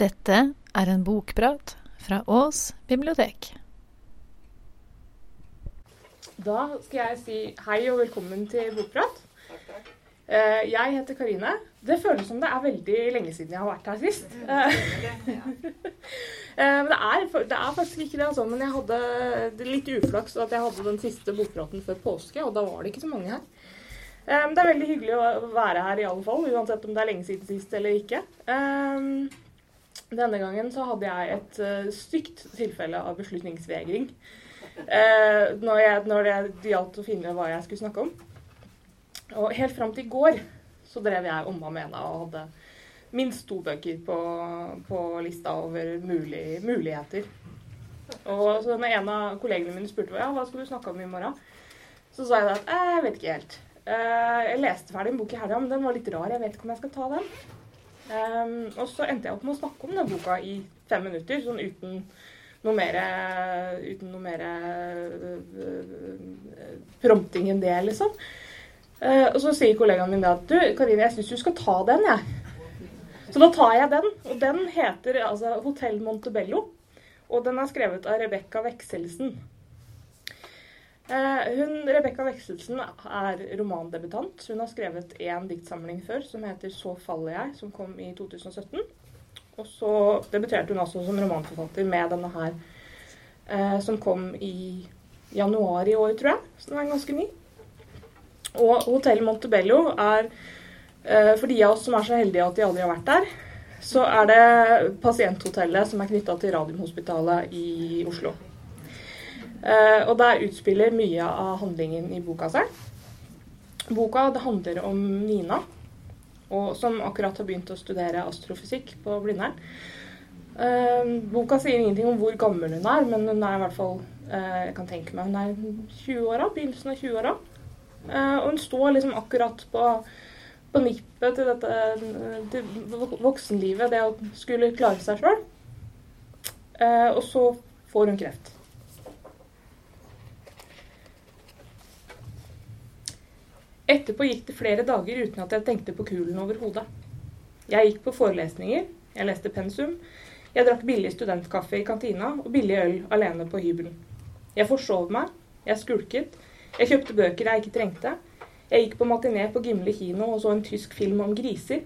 Dette er en bokprat fra Ås bibliotek. Da skal jeg si hei og velkommen til Bokprat. Eh, Jeg heter Karine. Det føles som det er veldig lenge siden jeg har vært her sist. Eh, Men det er, det er faktisk ikke det, altså. Men jeg hadde det litt uflaks at jeg hadde den siste bokpraten før påske, og da var det ikke så mange her. Eh, det er veldig hyggelig å være her i alle fall, uansett om det er lenge siden sist eller ikke. Denne gangen så hadde jeg et uh, stygt tilfelle av beslutningsvegring. Uh, når, jeg, når det gjaldt å finne hva jeg skulle snakke om. Og helt fram til i går så drev jeg om og mena og hadde minst to bøker på, på lista over mulig, muligheter. Og så når en av kollegene mine spurte ja, hva skal du snakke om i morgen, så sa jeg at «Eh, jeg vet ikke helt. Uh, jeg leste ferdig en bok i helga, men den var litt rar. Jeg vet ikke om jeg skal ta den. Um, og så endte jeg opp med å snakke om den boka i fem minutter, sånn uten noe mer, uten noe mer uh, prompting enn det, liksom. Uh, og så sier kollegaen min at du, Karine, jeg syns du skal ta den, jeg. Så da tar jeg den. Og den heter altså Hotell Montebello. Og den er skrevet av Rebekka Wekselsen. Uh, hun, Rebekka Vekselsen er romandebutant. Hun har skrevet én diktsamling før som heter 'Så faller jeg', som kom i 2017. Og så debuterte hun også som romanforfatter med denne her, eh, som kom i januar i år, tror jeg. Så den er ganske ny. Og Hotell Montebello er, eh, for de av oss som er så heldige at de aldri har vært der, så er det pasienthotellet som er knytta til Radiumhospitalet i Oslo. Uh, og der utspiller mye av handlingen i boka seg. Boka handler om Nina, og, som akkurat har begynt å studere astrofysikk på Blindern. Uh, boka sier ingenting om hvor gammel hun er, men hun er i hvert fall uh, jeg kan tenke meg, hun er 20-åra, begynnelsen av 20-åra. og hun står liksom akkurat på, på nippet til dette til voksenlivet, det å skulle klare seg sjøl. og så får hun kreft. Etterpå gikk det flere dager uten at jeg tenkte på kulen over hodet. Jeg gikk på forelesninger, jeg leste pensum, jeg drakk billig studentkaffe i kantina og billig øl alene på hybelen. Jeg forsov meg, jeg skulket, jeg kjøpte bøker jeg ikke trengte, jeg gikk på matiné på Gimle kino og så en tysk film om griser.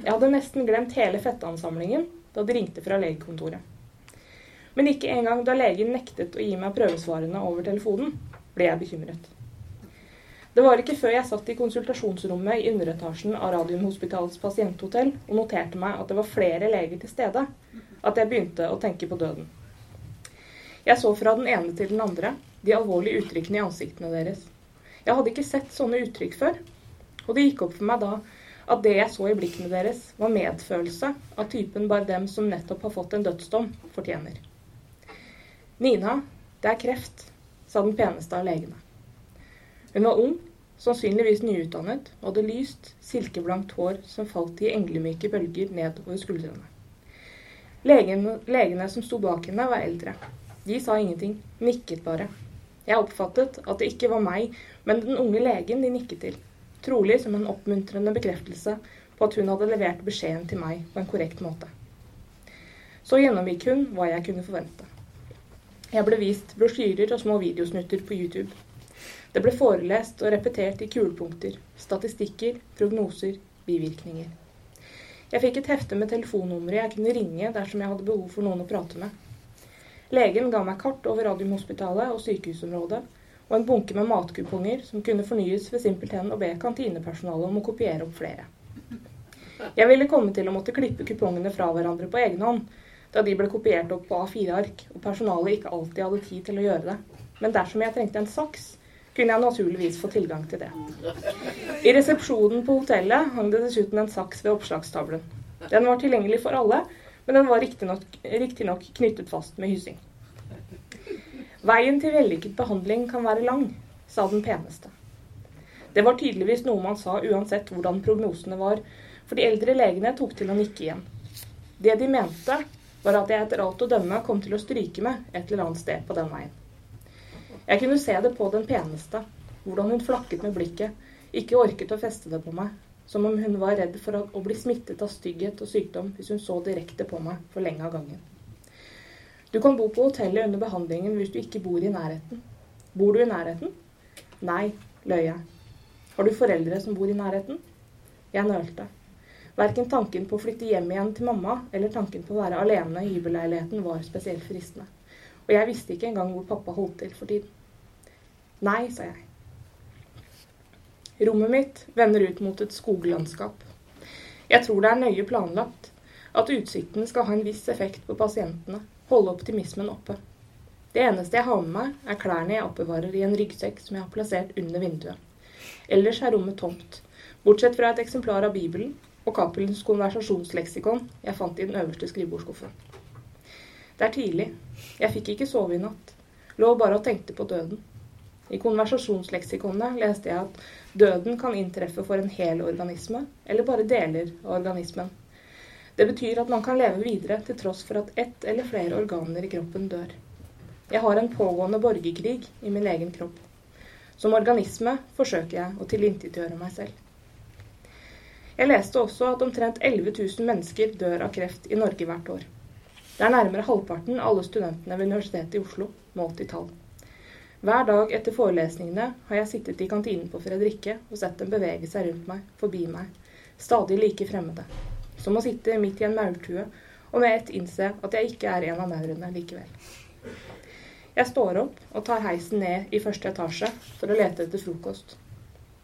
Jeg hadde nesten glemt hele fettansamlingen da det ringte fra legekontoret. Men ikke engang da legen nektet å gi meg prøvesvarene over telefonen, ble jeg bekymret. Det var ikke før jeg satt i konsultasjonsrommet i underetasjen av Radiumhospitalets pasienthotell og noterte meg at det var flere leger til stede, at jeg begynte å tenke på døden. Jeg så fra den ene til den andre, de alvorlige uttrykkene i ansiktene deres. Jeg hadde ikke sett sånne uttrykk før, og det gikk opp for meg da at det jeg så i blikkene deres, var medfølelse av typen bare dem som nettopp har fått en dødsdom, fortjener. Nina, det er kreft, sa den peneste av legene. Hun var ung, sannsynligvis nyutdannet, og hadde lyst, silkeblankt hår som falt i englemyke bølger nedover skuldrene. Legene, legene som sto bak henne, var eldre. De sa ingenting, nikket bare. Jeg oppfattet at det ikke var meg, men den unge legen de nikket til. Trolig som en oppmuntrende bekreftelse på at hun hadde levert beskjeden til meg på en korrekt måte. Så gjennomgikk hun hva jeg kunne forvente. Jeg ble vist brosjyrer og små videosnutter på YouTube. Det ble forelest og repetert i kulepunkter, statistikker, prognoser, bivirkninger. Jeg fikk et hefte med telefonnumre jeg kunne ringe dersom jeg hadde behov for noen å prate med. Legen ga meg kart over Radiumhospitalet og sykehusområdet, og en bunke med matkuponger som kunne fornyes ved simpelthen å be kantinepersonalet om å kopiere opp flere. Jeg ville komme til å måtte klippe kupongene fra hverandre på egen hånd, da de ble kopiert opp på A4-ark, og personalet ikke alltid hadde tid til å gjøre det. Men dersom jeg trengte en saks, kunne jeg naturligvis få tilgang til det. I resepsjonen på hotellet hang det dessuten en saks ved oppslagstavlen. Den var tilgjengelig for alle, men den var riktignok riktig knyttet fast med hyssing. Veien til vellykket behandling kan være lang, sa den peneste. Det var tydeligvis noe man sa uansett hvordan prognosene var, for de eldre legene tok til å nikke igjen. Det de mente, var at jeg etter alt å dømme kom til å stryke med et eller annet sted på den veien. Jeg kunne se det på den peneste, hvordan hun flakket med blikket, ikke orket å feste det på meg, som om hun var redd for å bli smittet av stygghet og sykdom hvis hun så direkte på meg for lenge av gangen. Du kan bo på hotellet under behandlingen hvis du ikke bor i nærheten. Bor du i nærheten? Nei, løy jeg. Har du foreldre som bor i nærheten? Jeg nølte. Verken tanken på å flytte hjem igjen til mamma eller tanken på å være alene i hybelleiligheten var spesielt fristende. Og jeg visste ikke engang hvor pappa holdt til for tiden. Nei, sa jeg. Rommet mitt vender ut mot et skoglandskap. Jeg tror det er nøye planlagt at utsikten skal ha en viss effekt på pasientene, holde optimismen oppe. Det eneste jeg har med meg, er klærne jeg oppbevarer i en ryggsekk som jeg har plassert under vinduet. Ellers er rommet tomt, bortsett fra et eksemplar av Bibelen og Cappelens konversasjonsleksikon jeg fant i den øverste skrivebordsskuffen. Det er tidlig. Jeg fikk ikke sove i natt. Lå bare og tenkte på døden. I konversasjonsleksikonet leste jeg at døden kan inntreffe for en hel organisme, eller bare deler av organismen. Det betyr at man kan leve videre til tross for at ett eller flere organer i kroppen dør. Jeg har en pågående borgerkrig i min egen kropp. Som organisme forsøker jeg å tilintetgjøre meg selv. Jeg leste også at omtrent 11 000 mennesker dør av kreft i Norge hvert år. Det er nærmere halvparten av alle studentene ved Universitetet i Oslo, målt i tall. Hver dag etter forelesningene har jeg sittet i kantinen på Fredrikke og sett dem bevege seg rundt meg, forbi meg, stadig like fremmede. Som å sitte midt i en maurtue og med ett innse at jeg ikke er en av maurene likevel. Jeg står opp og tar heisen ned i første etasje for å lete etter frokost.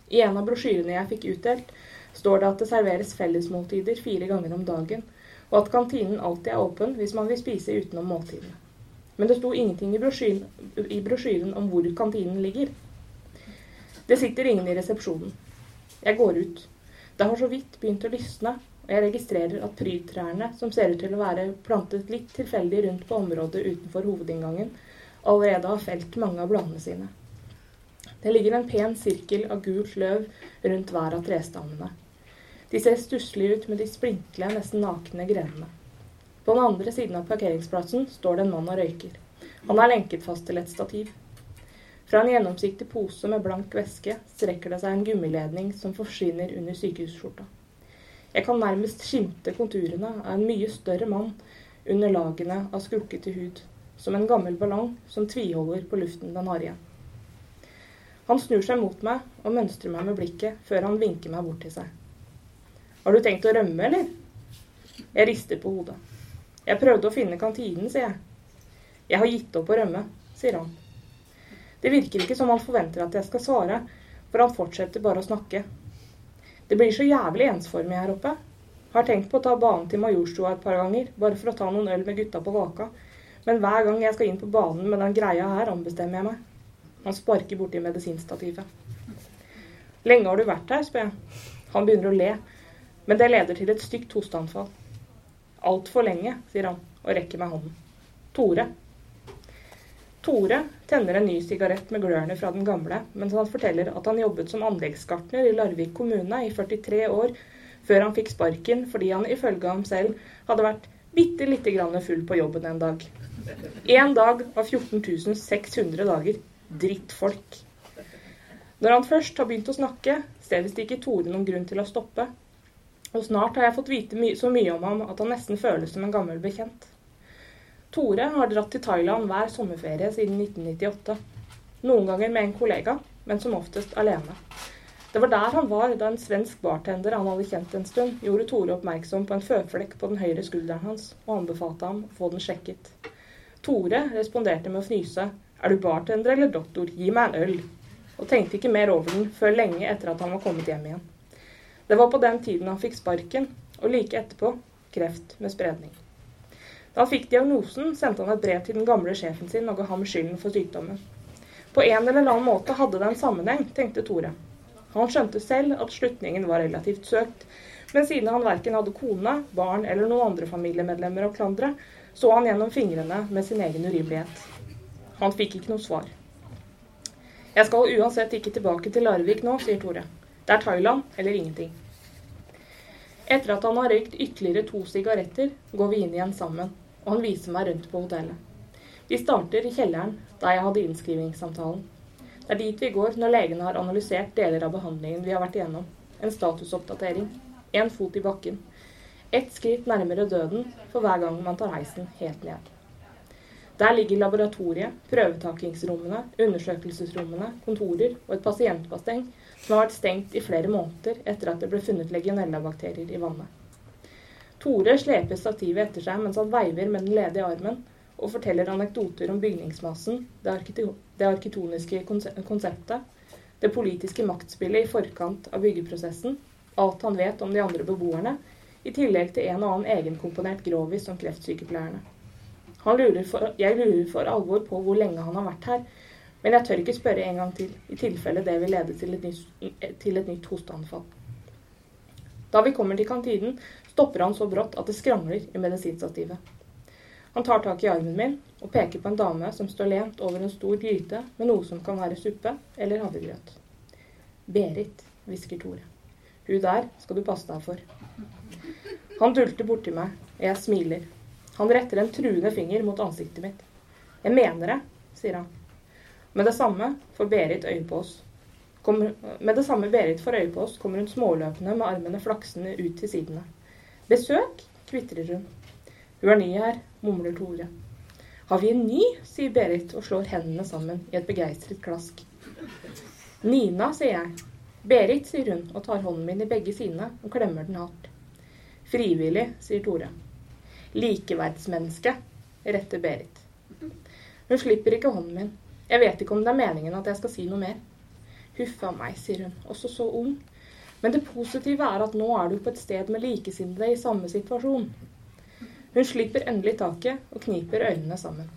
I en av brosjyrene jeg fikk utdelt, står det at det serveres fellesmåltider fire ganger om dagen, og at kantinen alltid er åpen hvis man vil spise utenom måltidene. Men det sto ingenting i brosjyren, i brosjyren om hvor kantinen ligger. Det sitter ingen i resepsjonen. Jeg går ut. Det har så vidt begynt å lysne, og jeg registrerer at prydtrærne, som ser ut til å være plantet litt tilfeldig rundt på området utenfor hovedinngangen, allerede har felt mange av bladene sine. Det ligger en pen sirkel av gult løv rundt hver av trestammene. De ser stusslige ut med de splinkle, nesten nakne grenene. På den andre siden av parkeringsplassen står det en mann og røyker. Han er lenket fast til et stativ. Fra en gjennomsiktig pose med blank væske strekker det seg en gummiledning som forsvinner under sykehusskjorta. Jeg kan nærmest skimte konturene av en mye større mann under lagene av skrukkete hud som en gammel ballong som tviholder på luften den har igjen. Han snur seg mot meg og mønstrer meg med blikket før han vinker meg bort til seg. Har du tenkt å rømme, eller? Jeg rister på hodet. Jeg prøvde å finne kantinen, sier jeg. Jeg har gitt opp å rømme, sier han. Det virker ikke som han forventer at jeg skal svare, for han fortsetter bare å snakke. Det blir så jævlig ensformig her oppe. Har tenkt på å ta banen til Majorstua et par ganger, bare for å ta noen øl med gutta på Vaka, men hver gang jeg skal inn på banen med den greia her, ombestemmer jeg meg. Han sparker borti medisinstativet. Lenge har du vært her, spør jeg. Han begynner å le, men det leder til et stygt hosteanfall. Altfor lenge, sier han og rekker meg hånden. Tore. Tore tenner en ny sigarett med glørne fra den gamle, mens han forteller at han jobbet som anleggsgartner i Larvik kommune i 43 år før han fikk sparken fordi han ifølge ham selv hadde vært bitte lite grann full på jobben en dag. Én dag av 14 600 dager. Drittfolk. Når han først har begynt å snakke, ser visst ikke Tore noen grunn til å stoppe. Og snart har jeg fått vite my så mye om ham at han nesten føles som en gammel bekjent. Tore har dratt til Thailand hver sommerferie siden 1998. Noen ganger med en kollega, men som oftest alene. Det var der han var da en svensk bartender han hadde kjent en stund, gjorde Tore oppmerksom på en føflekk på den høyre skulderen hans, og anbefalte ham å få den sjekket. Tore responderte med å fnyse. Er du bartender eller doktor? Gi meg en øl. Og tenkte ikke mer over den før lenge etter at han var kommet hjem igjen. Det var på den tiden han fikk sparken, og like etterpå kreft med spredning. Da han fikk diagnosen, sendte han et brev til den gamle sjefen sin og ga ham skylden for sykdommen. På en eller annen måte hadde det en sammenheng, tenkte Tore. Han skjønte selv at slutningen var relativt søkt, men siden han verken hadde kone, barn eller noen andre familiemedlemmer å klandre, så han gjennom fingrene med sin egen urimelighet. Han fikk ikke noe svar. Jeg skal uansett ikke tilbake til Larvik nå, sier Tore. Det er Thailand eller ingenting. Etter at han har røykt ytterligere to sigaretter, går vi inn igjen sammen, og han viser meg rundt på hotellet. Vi starter i kjelleren, der jeg hadde innskrivingssamtalen. Det er dit vi går når legene har analysert deler av behandlingen vi har vært igjennom. En statusoppdatering. Én fot i bakken. Ett skritt nærmere døden for hver gang man tar heisen helt ned. Der ligger laboratoriet, prøvetakingsrommene, undersøkelsesrommene, kontorer og et pasientbasseng som har vært stengt i flere måneder etter at det ble funnet legionellabakterier i vannet. Tore sleper stativet etter seg mens han veiver med den ledige armen og forteller anekdoter om bygningsmassen, det, det arkitoniske konseptet, det politiske maktspillet i forkant av byggeprosessen, alt han vet om de andre beboerne, i tillegg til en og annen egenkomponert grovis om kreftsykepleierne. Lurer for, jeg lurer for alvor på hvor lenge han har vært her, men jeg tør ikke spørre en gang til, i tilfelle det vil lede til et nytt, til et nytt hosteanfall. Da vi kommer til kantinen, stopper han så brått at det skrangler i medisinstativet. Han tar tak i armen min og peker på en dame som står lent over en stor gryte med noe som kan være suppe eller havregrøt. Berit, hvisker Tore. Hun der skal du passe deg for. Han dulter borti meg, og jeg smiler. Han retter en truende finger mot ansiktet mitt. Jeg mener det, sier han. Med det samme får Berit øye på oss. Kommer, med det samme Berit får øye på oss, kommer hun småløpende med armene flaksende ut til sidene. Besøk, kvitrer hun. Hun er ny her, mumler Tore. Har vi en ny? sier Berit og slår hendene sammen i et begeistret klask. Nina, sier jeg. Berit, sier hun og tar hånden min i begge sine og klemmer den hardt. Frivillig, sier Tore. Likeverdsmenneske, retter Berit. Hun slipper ikke hånden min. Jeg vet ikke om det er meningen at jeg skal si noe mer. Huffa meg, sier hun, også så ung. Men det positive er at nå er du på et sted med likesinnede i samme situasjon. Hun slipper endelig taket og kniper øynene sammen.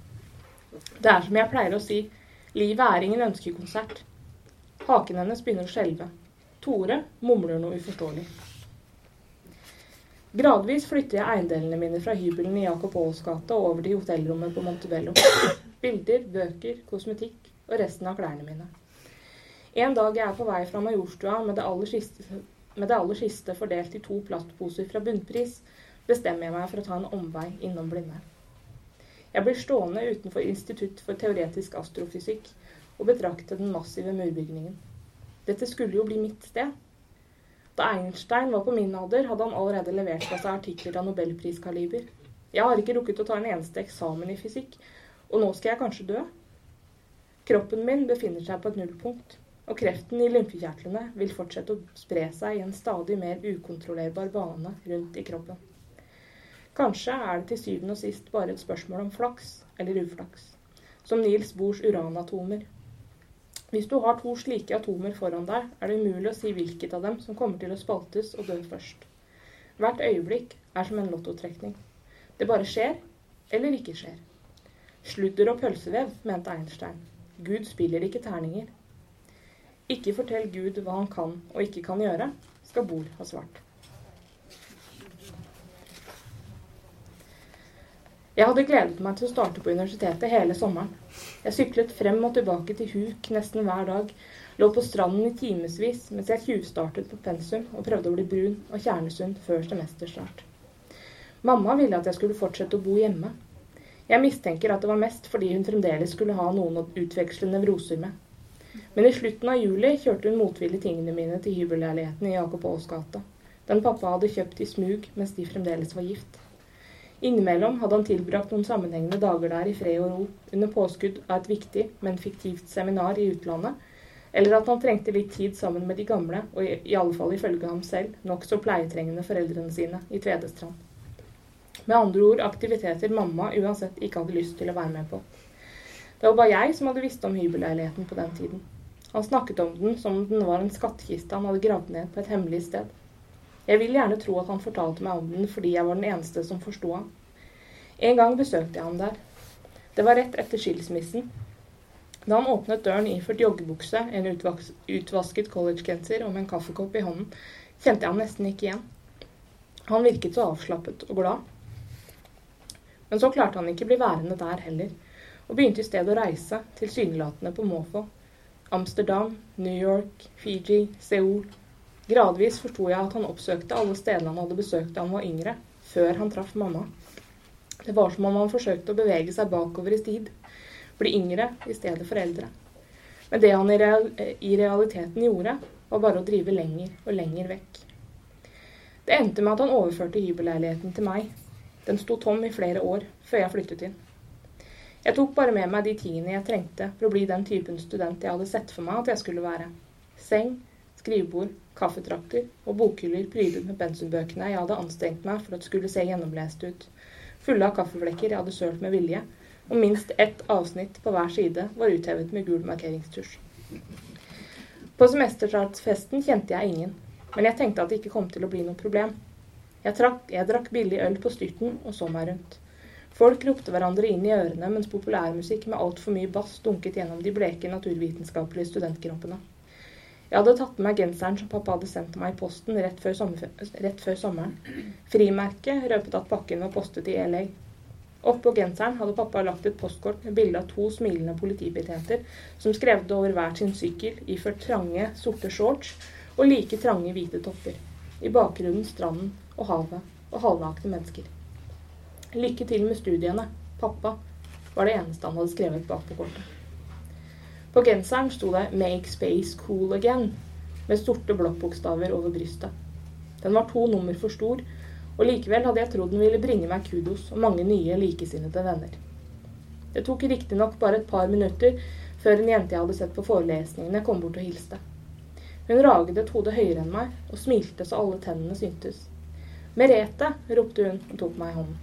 Det er som jeg pleier å si, livet er ingen ønskekonsert. Haken hennes begynner å skjelve. Tore mumler noe uforståelig. Gradvis flytter jeg eiendelene mine fra hybelen i Jakob Aals gate og over til hotellrommet på Montebello. Bilder, bøker, kosmetikk og resten av klærne mine. En dag jeg er på vei fra Majorstua med det aller siste, det aller siste fordelt i to plastposer fra bunnpris, bestemmer jeg meg for å ta en omvei innom Blindern. Jeg blir stående utenfor Institutt for teoretisk astrofysikk og betrakte den massive murbygningen. Dette skulle jo bli mitt sted. Da Einstein var på min alder, hadde han allerede levert fra seg artikler av nobelpriskaliber. Jeg har ikke rukket å ta en eneste eksamen i fysikk, og nå skal jeg kanskje dø. Kroppen min befinner seg på et nullpunkt, og kreften i lymfekjertlene vil fortsette å spre seg i en stadig mer ukontrollerbar bane rundt i kroppen. Kanskje er det til syvende og sist bare et spørsmål om flaks eller uflaks, som Niels Bohrs uranatomer hvis du har to slike atomer foran deg, er det umulig å si hvilket av dem som kommer til å spaltes og dø først. Hvert øyeblikk er som en lottotrekning. Det bare skjer, eller ikke skjer. Sludder og pølsevev, mente Einstein. Gud spiller ikke terninger. Ikke fortell Gud hva han kan og ikke kan gjøre, skal Bol ha svart. Jeg hadde gledet meg til å starte på universitetet hele sommeren. Jeg syklet frem og tilbake til huk nesten hver dag, lå på stranden i timevis mens jeg tjuvstartet på pensum og prøvde å bli brun og kjernesunn før semesterstart. Mamma ville at jeg skulle fortsette å bo hjemme. Jeg mistenker at det var mest fordi hun fremdeles skulle ha noen å utveksle nevroser med. Men i slutten av juli kjørte hun motvillig tingene mine til hybelleiligheten i Jakob Aas gate. Den pappa hadde kjøpt i smug mens de fremdeles var gift. Innimellom hadde han tilbrakt noen sammenhengende dager der i fred og ro, under påskudd av et viktig, men fiktivt seminar i utlandet, eller at han trengte litt tid sammen med de gamle, og i, i alle fall ifølge ham selv, nokså pleietrengende foreldrene sine i Tvedestrand. Med andre ord aktiviteter mamma uansett ikke hadde lyst til å være med på. Det var bare jeg som hadde visst om hybelleiligheten på den tiden. Han snakket om den som om den var en skattkiste han hadde gravd ned på et hemmelig sted. Jeg vil gjerne tro at han fortalte meg om den fordi jeg var den eneste som forsto ham. En gang besøkte jeg ham der. Det var rett etter skilsmissen. Da han åpnet døren iført joggebukse, en utvasket collegegenser og med en kaffekopp i hånden, kjente jeg ham nesten ikke igjen. Han virket så avslappet og glad. Men så klarte han ikke bli værende der heller, og begynte i stedet å reise, tilsynelatende på måfå. Amsterdam, New York, Fiji, Seoul, Gradvis forsto jeg at han oppsøkte alle stedene han hadde besøkt da han var yngre, før han traff mamma. Det var som om han forsøkte å bevege seg bakover i tid, bli yngre i stedet for eldre. Men det han i, real i realiteten gjorde, var bare å drive lenger og lenger vekk. Det endte med at han overførte hybelleiligheten til meg. Den sto tom i flere år før jeg flyttet inn. Jeg tok bare med meg de tingene jeg trengte for å bli den typen student jeg hadde sett for meg at jeg skulle være. Seng, skrivebord, kaffetrakter og bokhyller prydet med pensumbøkene jeg hadde anstrengt meg for at skulle se gjennomlest ut, fulle av kaffeflekker jeg hadde sølt med vilje, og minst ett avsnitt på hver side var uthevet med gul markeringstusj. På semestertartsfesten kjente jeg ingen, men jeg tenkte at det ikke kom til å bli noe problem. Jeg, trakk, jeg drakk billig øl på styrten og så meg rundt. Folk ropte hverandre inn i ørene mens populærmusikk med altfor mye bass dunket gjennom de bleke naturvitenskapelige studentkroppene. Jeg hadde tatt med meg genseren som pappa hadde sendt meg i posten rett før, rett før sommeren. Frimerket røpet at pakken var postet i LA. Oppå genseren hadde pappa lagt et postkort med bilde av to smilende politibetjenter som skrevde over hver sin sykkel iført trange, sorte shorts og like trange, hvite topper. I bakgrunnen stranden og havet og halvnakne mennesker. Lykke til med studiene, pappa, var det eneste han hadde skrevet bak på kortet. På genseren sto det 'Make Space Cool Again' med sorte blokkbokstaver over brystet. Den var to nummer for stor, og likevel hadde jeg trodd den ville bringe meg kudos og mange nye likesinnede venner. Det tok riktignok bare et par minutter før en jente jeg hadde sett på forelesningene, kom bort og hilste. Hun raget et hode høyere enn meg og smilte så alle tennene syntes. Merete, ropte hun og tok meg i hånden.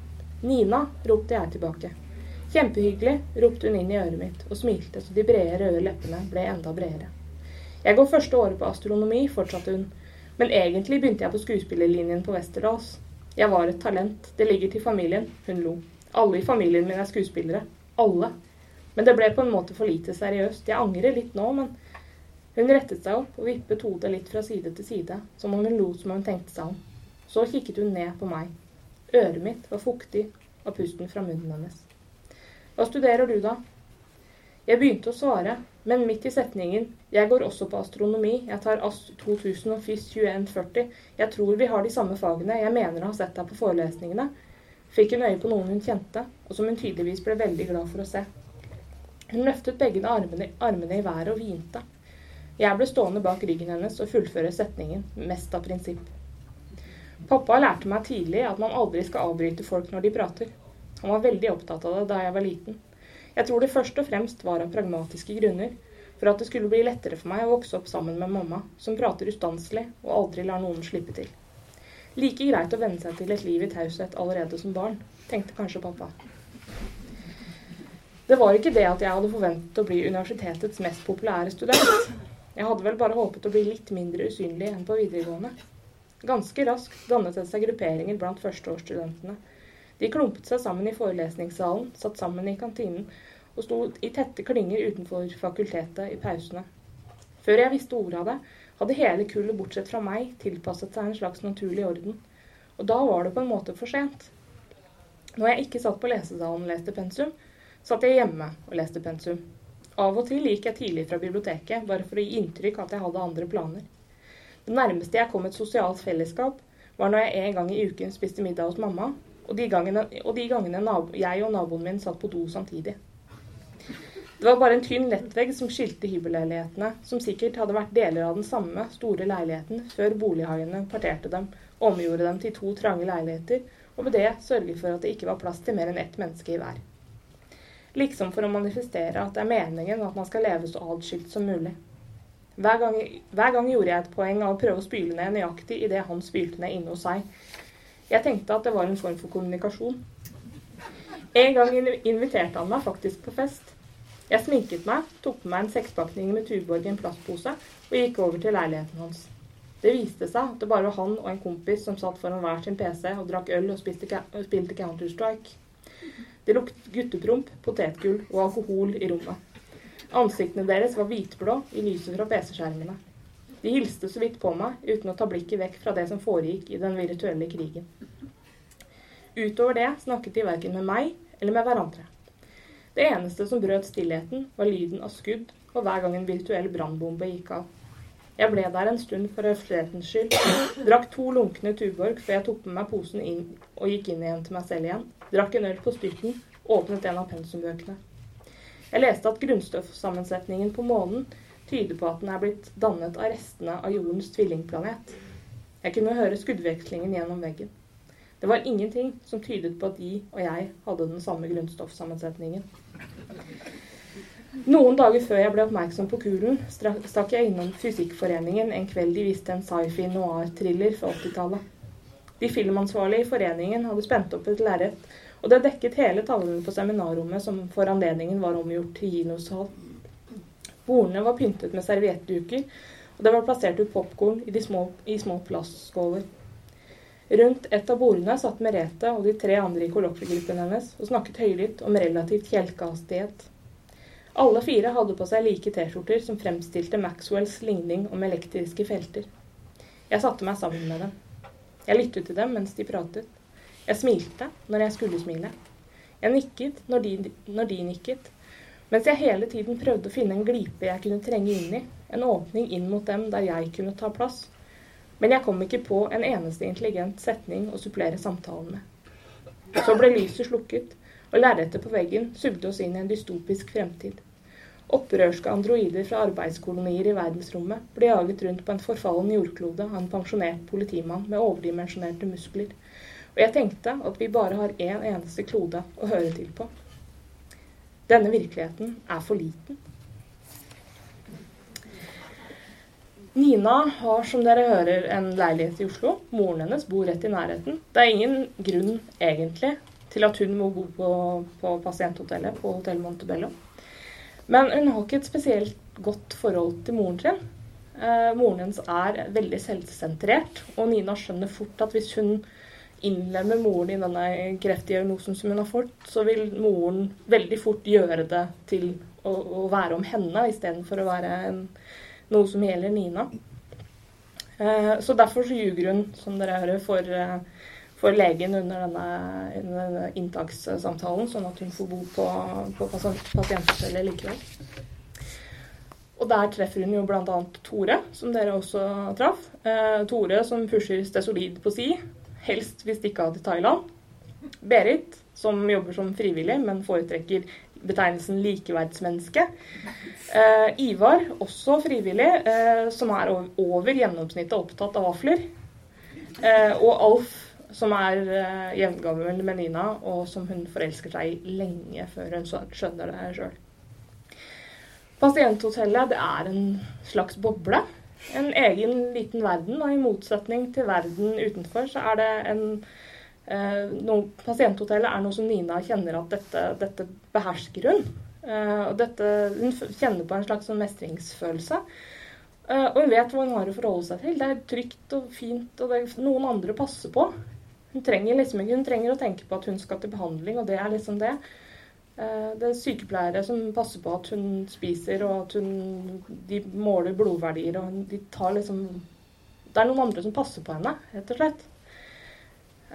Nina, ropte jeg tilbake. Kjempehyggelig, ropte hun inn i øret mitt og smilte så de brede, røde leppene ble enda bredere. Jeg går første året på astronomi, fortsatte hun, men egentlig begynte jeg på skuespillerlinjen på Westerdals. Jeg var et talent, det ligger til familien, hun lo. Alle i familien min er skuespillere. Alle. Men det ble på en måte for lite seriøst. Jeg angrer litt nå, men Hun rettet seg opp og vippet hodet litt fra side til side, som om hun lo som hun tenkte seg om. Så kikket hun ned på meg. Øret mitt var fuktig av pusten fra munnen hennes. Hva studerer du, da? Jeg begynte å svare, men midt i setningen Jeg går også på astronomi. Jeg tar AST 2000 og FIS 2140. Jeg tror vi har de samme fagene. Jeg mener å ha sett deg på forelesningene. Fikk hun øye på noen hun kjente, og som hun tydeligvis ble veldig glad for å se. Hun løftet begge armene, armene i været og hvinte. Jeg ble stående bak ryggen hennes og fullføre setningen, mest av prinsipp. Pappa lærte meg tidlig at man aldri skal avbryte folk når de prater. Han var veldig opptatt av det da jeg var liten. Jeg tror det først og fremst var av pragmatiske grunner, for at det skulle bli lettere for meg å vokse opp sammen med mamma, som prater ustanselig og aldri lar noen slippe til. Like greit å venne seg til et liv i taushet allerede som barn, tenkte kanskje pappa. Det var ikke det at jeg hadde forventet å bli universitetets mest populære student. Jeg hadde vel bare håpet å bli litt mindre usynlig enn på videregående. Ganske raskt dannet det seg grupperinger blant førsteårsstudentene de klumpet seg sammen i forelesningssalen, satt sammen i kantinen og sto i tette klinger utenfor fakultetet i pausene. Før jeg visste ordet av det, hadde hele kullet bortsett fra meg tilpasset seg en slags naturlig orden. Og da var det på en måte for sent. Når jeg ikke satt på lesesalen og leste pensum, satt jeg hjemme og leste pensum. Av og til gikk jeg tidlig fra biblioteket, bare for å gi inntrykk at jeg hadde andre planer. Det nærmeste jeg kom et sosialt fellesskap, var når jeg en gang i uken spiste middag hos mamma, og de gangene, og de gangene nabo, jeg og naboen min satt på do samtidig. Det var bare en tynn lettvegg som skilte hybelleilighetene, som sikkert hadde vært deler av den samme store leiligheten før bolighaiene parterte dem, omgjorde dem til to trange leiligheter, og med det sørget for at det ikke var plass til mer enn ett menneske i hver. Liksom for å manifestere at det er meningen at man skal leve så adskilt som mulig. Hver gang, hver gang gjorde jeg et poeng av å prøve å spyle ned nøyaktig idet han spylte ned inne hos seg, jeg tenkte at det var en form for kommunikasjon. En gang inviterte han meg faktisk på fest. Jeg sminket meg, tok på meg en sekspakning med Tuborg i en plastpose og gikk over til leiligheten hans. Det viste seg at det bare var han og en kompis som satt foran hver sin PC og drakk øl og spilte Counter-Strike. Det luktet guttepromp, potetgull og alkohol i rommet. Ansiktene deres var hvitblå i lyset fra PC-skjermene. De hilste så vidt på meg, uten å ta blikket vekk fra det som foregikk i den virtuelle krigen. Utover det snakket de verken med meg eller med hverandre. Det eneste som brøt stillheten, var lyden av skudd og hver gang en virtuell brannbombe gikk av. Jeg ble der en stund for høflighetens skyld, drakk to lunkne Tuborg før jeg tok med meg posen inn og gikk inn igjen til meg selv igjen, drakk en øl på styrten, åpnet en av pensumbøkene. Jeg leste at grunnstoffsammensetningen på månen tyder på at den er blitt dannet av restene av jordens tvillingplanet. Jeg kunne høre skuddvekslingen gjennom veggen. Det var ingenting som tydet på at de og jeg hadde den samme grunnstoffsammensetningen. Noen dager før jeg ble oppmerksom på kulen, stakk jeg innom Fysikkforeningen en kveld de viste en sci-fi noir-thriller fra 80-tallet. De filmansvarlige i foreningen hadde spent opp et lerret, og det dekket hele tavlen på seminarrommet som for anledningen var omgjort til kinosal. Bordene var pyntet med serviettduker, og det var plassert ut popkorn i, små, i små plastskåler. Rundt et av bordene satt Merete og de tre andre i kollokviegruppen hennes og snakket høylytt om relativt kjelkehastighet. Alle fire hadde på seg like T-skjorter som fremstilte Maxwells ligning om elektriske felter. Jeg satte meg sammen med dem. Jeg lyttet til dem mens de pratet. Jeg smilte når jeg skulle smile. Jeg nikket når de, når de nikket. Mens jeg hele tiden prøvde å finne en glipe jeg kunne trenge inn i. En åpning inn mot dem der jeg kunne ta plass. Men jeg kom ikke på en eneste intelligent setning å supplere samtalen med. Så ble lyset slukket, og lerretet på veggen sugde oss inn i en dystopisk fremtid. Opprørske androider fra arbeidskolonier i verdensrommet ble jaget rundt på en forfallen jordklode av en pensjonert politimann med overdimensjonerte muskler. Og jeg tenkte at vi bare har én en eneste klode å høre til på. Denne virkeligheten er for liten. Nina har, som dere hører, en leilighet i Oslo. Moren hennes bor rett i nærheten. Det er ingen grunn, egentlig, til at hun må bo på, på pasienthotellet på Hotell Montebello. Men hun har ikke et spesielt godt forhold til moren sin. Eh, moren hennes er veldig selvsentrert, og Nina skjønner fort at hvis hun innlemmer moren i denne kreftdiagnosen som hun har fått, så vil moren veldig fort gjøre det til å, å være om henne istedenfor å være en, noe som gjelder Nina. Eh, så derfor så ljuger hun, som dere hører, for eh, for legen under denne, denne inntakssamtalen, sånn at hun får bo på, på pasienthotellet likevel. Og der treffer hun jo bl.a. Tore, som dere også traff. Eh, Tore som pusher Stesolid på si, helst hvis de ikke har til Thailand. Berit, som jobber som frivillig, men foretrekker betegnelsen likeverdsmenneske. Eh, Ivar, også frivillig, eh, som er over gjennomsnittet opptatt av vafler. Eh, og Alf, som er eh, jevngammel med Nina, og som hun forelsker seg i lenge før hun skjønner det sjøl. Pasienthotellet det er en slags boble. En egen liten verden. Og i motsetning til verden utenfor, så er det en eh, noe, Pasienthotellet er noe som Nina kjenner at dette, dette behersker hun. Eh, og dette, hun kjenner på en slags sånn mestringsfølelse. Eh, og hun vet hva hun har å forholde seg til. Det er trygt og fint, og det er noen andre å passe på. Hun trenger liksom hun trenger å tenke på at hun skal til behandling, og det er liksom det. Eh, det er sykepleiere som passer på at hun spiser, og at hun, de måler blodverdier. og de tar liksom, Det er noen andre som passer på henne, rett og slett.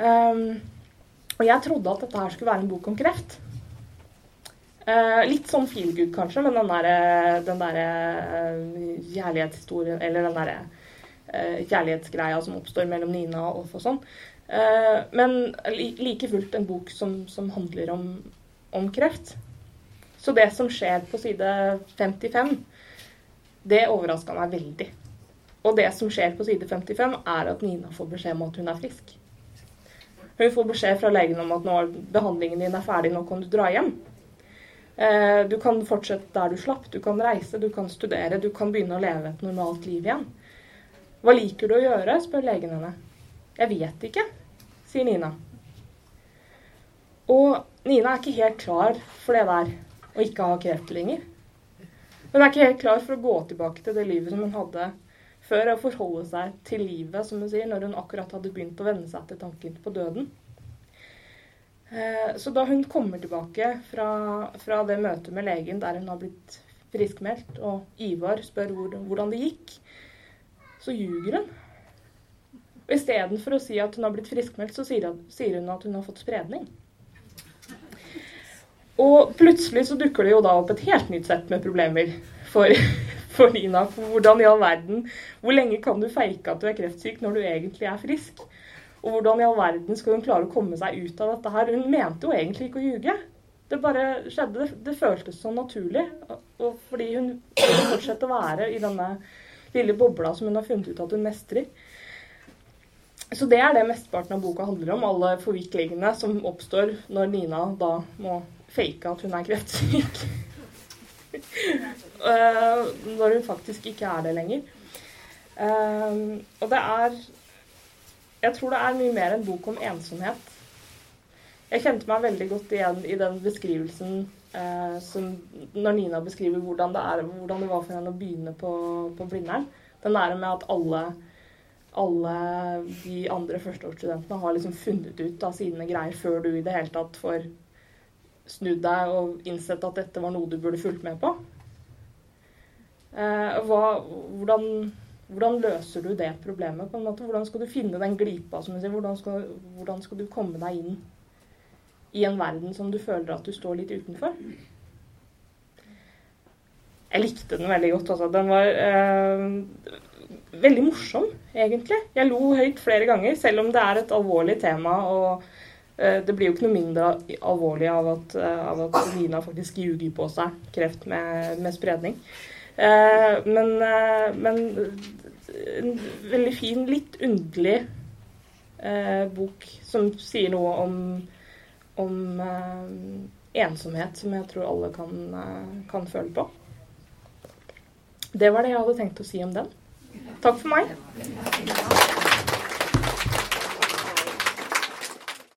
Um, og jeg trodde at dette her skulle være en bok om kreft. Uh, litt sånn feel good, kanskje, men den derre der, uh, kjærlighetshistorien Eller den derre uh, kjærlighetsgreia som oppstår mellom Nina og Olf og sånn. Eh, men like fullt en bok som, som handler om, om, kreft. Så det som skjer på side 55, det overraska meg veldig. Og det som skjer på side 55, er at Nina får beskjed om at hun er frisk. Hun får beskjed fra legen om at nå behandlingen din er ferdig, nå kan du dra hjem. Eh, du kan fortsette der du slapp, du kan reise, du kan studere, du kan begynne å leve et normalt liv igjen. Hva liker du å gjøre, spør legen henne. Jeg vet ikke sier Nina. Og Nina er ikke helt klar for det der å ikke ha kreft lenger. Hun er ikke helt klar for å gå tilbake til det livet som hun hadde før, og forholde seg til livet, som hun sier, når hun akkurat hadde begynt å venne seg til tanken på døden. Eh, så da hun kommer tilbake fra, fra det møtet med legen der hun har blitt friskmeldt, og Ivar spør hvordan det gikk, så ljuger hun. Og Istedenfor å si at hun har blitt friskmeldt, så sier hun at hun har fått spredning. Og plutselig så dukker det jo da opp et helt nytt sett med problemer for, for Nina. For hvordan i all verden Hvor lenge kan du feike at du er kreftsyk når du egentlig er frisk? Og hvordan i all verden skal hun klare å komme seg ut av dette her? Hun mente jo egentlig ikke å ljuge. Det bare skjedde. Det, føltes så naturlig. Og, fordi hun fortsetter fortsette å være i denne lille bobla som hun har funnet ut at hun mestrer. Så det er det mesteparten av boka handler om. Alle forviklingene som oppstår når Nina da må fake at hun er kreftsyk. uh, når hun faktisk ikke er det lenger. Uh, og det er Jeg tror det er mye mer en bok om ensomhet. Jeg kjente meg veldig godt igjen i den beskrivelsen uh, som når Nina beskriver hvordan det, er, hvordan det var for henne å begynne på, på Blindern. Den der med at alle, alle de andre førsteårsstudentene har liksom funnet ut av sine greier før du i det hele tatt får snudd deg og innsett at dette var noe du burde fulgt med på. Eh, hva, hvordan, hvordan, løser du det problemet? på en måte? Hvordan skal du finne den glipa? som sier? Hvordan skal, hvordan skal, du komme deg inn i en verden som du føler at du står litt utenfor? Jeg likte den veldig godt. Altså. Den var eh, veldig morsom, egentlig. Jeg lo høyt flere ganger, selv om det er et alvorlig tema. og det blir jo ikke noe mindre alvorlig av at, eh, av at Lina faktisk ljuger på seg kreft med, med spredning. Eh, men, men, en veldig fin, litt underlig bok som sier noe om, om ensomhet, som jeg tror alle kan, kan føle på. Det var det jeg hadde tenkt å si om den. Takk for meg.